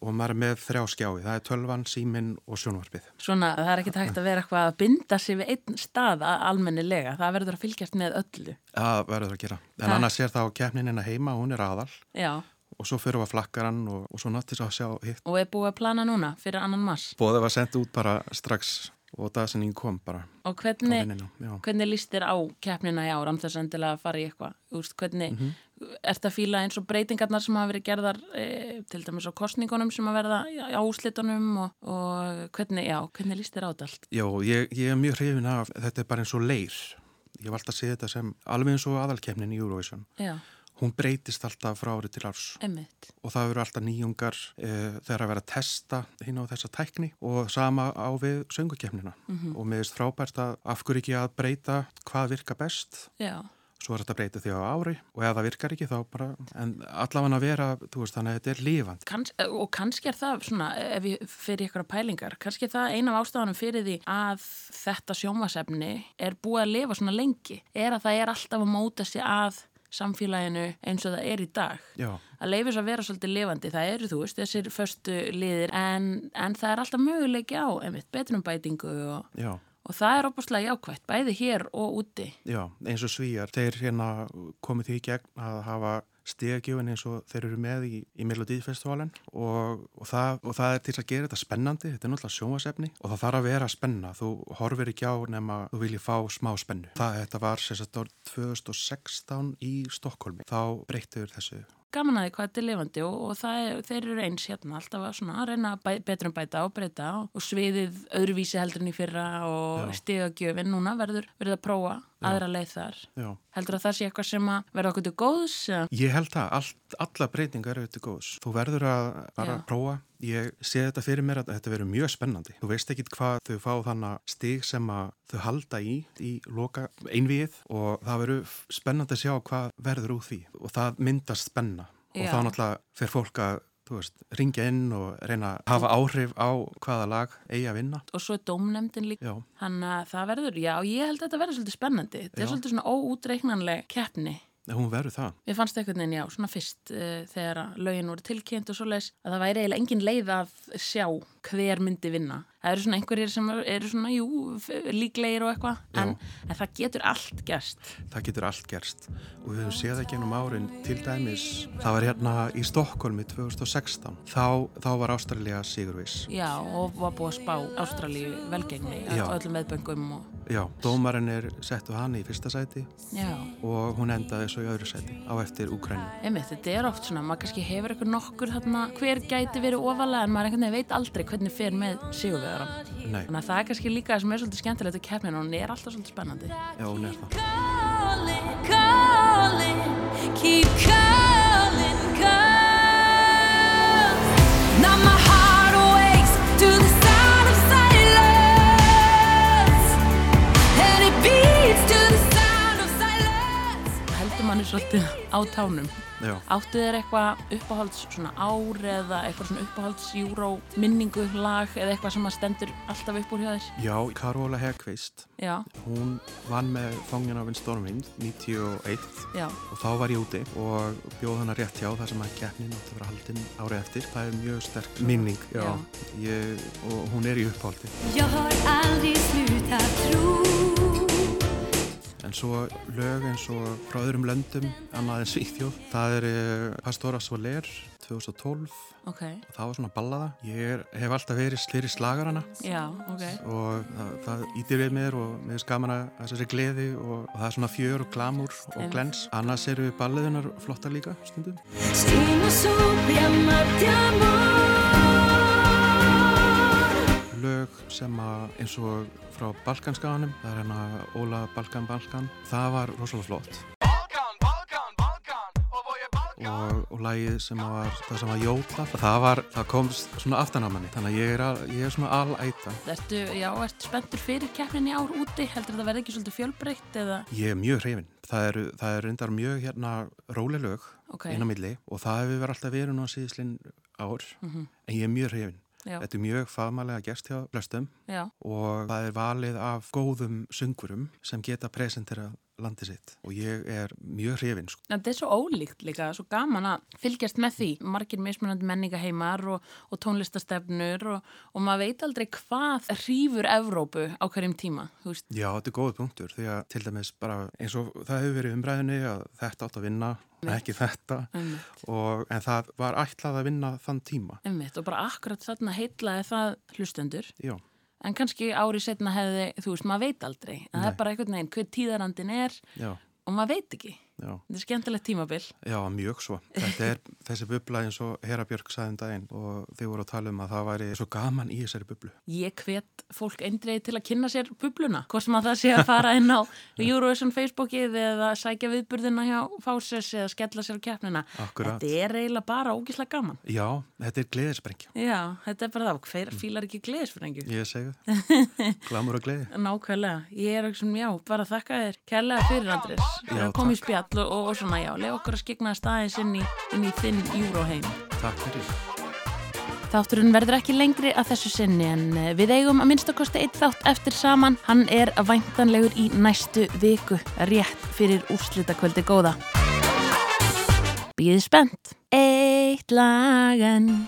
og maður er með þrjá skjái. Það er tölvan, símin og sjónvarpið. Svona, það er ekki hægt að vera eitthvað að binda sig við einn stað að- almennilega. Það verður að fylgjast með öllu. Það verður að gera. En Ha. annars er það á keppninina heima, hún er aðal Já, og svo fyrir við að flakkaran og, og svo náttúrulega að sjá hitt. og er búið að plana núna fyrir annan mass. Bóðið var sendt út bara strax og dagsinning kom bara Og hvernig, hvernig líst þér á keppnina í ár, án þess að fara í eitthvað? Veist, hvernig, mm ert að fíla eins og breytingarnar sem hafa verið gerðar e, til dæmis á kostningunum sem að verða á úslitunum og, og hvernig, já, hvernig líst þér á þetta allt? Já, ég, ég er mjög hrifin af, þetta er bara eins og leir. Ég valdi að segja þetta sem alveg eins og aðalkefnin í Eurovision. Já, Hún breytist alltaf frá árið til árs emmitt. og það eru alltaf nýjungar e, þegar að vera að testa hinn á þessa tækni og sama á við söngukefnina. Og mér finnst frábært að af hverju ekki að breyta hvað virka best Já, svo er þetta að breyta því á ári og ef það virkar ekki þá bara, en allavega að vera, þú veist, þannig að þetta er lífandi. Kans, og kannski er það svona, ef ég fyrir ykkur pælingar, kannski er það eina af ástafanum fyrir því að þetta sjónvasefni er búið að lifa svona lengi, er að það er alltaf að móta sig að samfélaginu eins og það er í dag. Já, Að leifis að vera svolítið lifandi, það eru þú veist, þessir föstu liðir, en, en það er alltaf möguleiki á, einmitt, betrumbætingu og, já. Og það er opaslega jákvætt, bæði hér og úti. Já, eins og svíjar, þeir hérna komið því gegn að hafa stegagjöfin eins og þeir eru með í, í Melodífestivalen og, og, það, og það er til að gera þetta spennandi, þetta er náttúrulega sjónvasefni og það þarf að vera spenna, þú horfir ekki á nema þú viljið fá smá spennu. Það þetta var sérst árið 2016 í Stokkólmi, þá breyttur þessu. Gaman að því hvað þetta er lifandi og, og er, þeir eru eins hérna alltaf að, svona, að reyna bæ, betrum bæta og breyta og, og sviðið öðruvísi heldur en í fyrra og Já. stigagjöfin núna verður verið að prófa aðra leið þar. Já. Heldur að það sé eitthvað sem að verða okkur til góðs? Ég held að allt, alla breytingar eru til góðs. Þú verður að bara Já. prófa. Ég sé þetta fyrir mér að þetta verður mjög spennandi. Þú veist ekki hvað þau fá þannig stig sem að þau halda í í loka einvið og það verður spennandi að sjá hvað verður úr því og það myndast spenna og Já. þá náttúrulega fer fólk að þú veist, ringja inn og reyna að hafa áhrif á hvaða lag eigi að vinna. Og svo er dómnefndin líka. Þannig að það verður, já, ég held að þetta verður svolítið spennandi. Þetta er Já. svolítið svona óútreiknanleg keppni. Hún verður það. Við fannst einhvern veginn, já, svona fyrst uh, þegar lögin voru tilkynnt og svo leis að það væri eiginlega engin leið að sjá hver myndi vinna. Það eru svona einhverjir sem eru svona, jú, líklegir og eitthvað, en, en það getur allt gerst. Það getur allt gerst og við höfum séð það gennum árin til dæmis, það var hérna í Stokkólmi 2016, þá, þá var Ástralja sigurvis. Já, og var búið að spá Ástralíu velgengni öllum meðböngum og, Já, dómarinn er settu hann í fyrsta sæti já, og hún endaði svo í öðru sæti á eftir Úkrænu. einmitt, þetta er oft svona, maður kannski hefur eitthvað nokkur þarna, hver gæti verið ofalega en maður Nei, Þannig að það er kannski líka það sem er svolítið skemmtilegt keppninu og hún er alltaf svolítið spennandi. já, hún er það. Manni svolítið á tánum. Já, Áttu þér eitthvað uppáhalds svona ár eða eitthvað svona uppáhalds júró minningu lag eða eitthvað sem að stendur alltaf upp úr hjá þér? já, Karola Hegqvist, Já, hún vann með Fangin af en Stormvind 91 já, og þá var ég úti og bjóð hana rétt hjá þar sem að keppnin átti að vera haldin árið eftir. Það er mjög sterk minning, já, Já. Ég, og hún er í uppáldi. Jag har aldrig slutat tro En svo lög eins og frá öðrum löndum, annað en Svíþjóð, það er eh, Pastora Soler 2012 Ok, og það var svona ballaða. Ég er, hef alltaf verið fyrir slagarana já, ok. og það, það ítir við mér og mér er skaman að þessari gleði og, og það er svona fjör og glamúr og Einmitt. glens. Annars eru balliðunar flottar líka stundum. Lög sem að eins og frá Balkanskaganum, það er hérna Óla Balkan Balkan, það var rosalega flott. Og, og lagið sem að var, það sem var jótla, það var, það komst svona aftan á manni, þannig að ég er, al, ég er svona alæta. Ertu, já, ertu spenntur fyrir keppnin í ár úti? Heldur það verði ekki svolítið fjölbreytt eða? Ég er mjög hrifin. Það er, það er reyndar mjög hérna róleg lög Ok, inn á milli og það hefur verið alltaf verið nú að síðislinn ár, en ég er mjög hrifin. Já, Þetta er mjög fagmælega gerst hjá flestum já, og það er valið af góðum sungurum sem geta presentera landið sitt og ég er mjög hrifin sko. Þetta er svo ólíkt líka, svo gaman að fylgjast með því. Margir mismunandi menningaheimar og, og tónlistastefnur og, og maður veit aldrei hvað hrýfur Evrópu á hverjum tíma. Veist, Já, þetta er góð punktur því að til dæmis bara eins og það hefur verið umræðinni að þetta átt að vinna, ekki þetta og, en það var ætlað að vinna þann tíma. einmitt og bara akkurat þarna heitlaði það hlustendur. Já, En kannski ári setna hefði, þú veist, maður veit aldrei. Það Nei. er bara einhvern veginn hver tíðarandin er já, og maður veit ekki. Já. Þetta er skemmtilegt tímabil. Já, mjög svo. Þetta er þessi bubla eins og Hera Björk sagði um daginn og þið voru að tala um að það væri svo gaman í þessari bublu. Ég hvet fólk eindreið til að kynna sér bubluna. Hvort sem að það sé að fara inn á Eurovision Facebookið eða sækja viðburðina hjá Fáses eða skella sér á keppnina. Akkurat. Þetta er eiginlega bara ógislega gaman. Já, þetta er gleðisprengja. Já, þetta er bara það. Hver fílar ekki gleðisfrengju? Ég segi það. Glamur og gleði. Nákvæmlega. Að spjall og, og svona, já, leið okkur að skegna staðins inn í, inn í þinn Euroheim. Takk fyrir. Þátturinn verður ekki lengri að þessu sinni en eh, við eigum að minnstakosti eitt þátt eftir saman. Hann er væntanlegur í næstu viku, rétt fyrir úrslitakvöldi góða. Býðið spennt. Eitt lagan.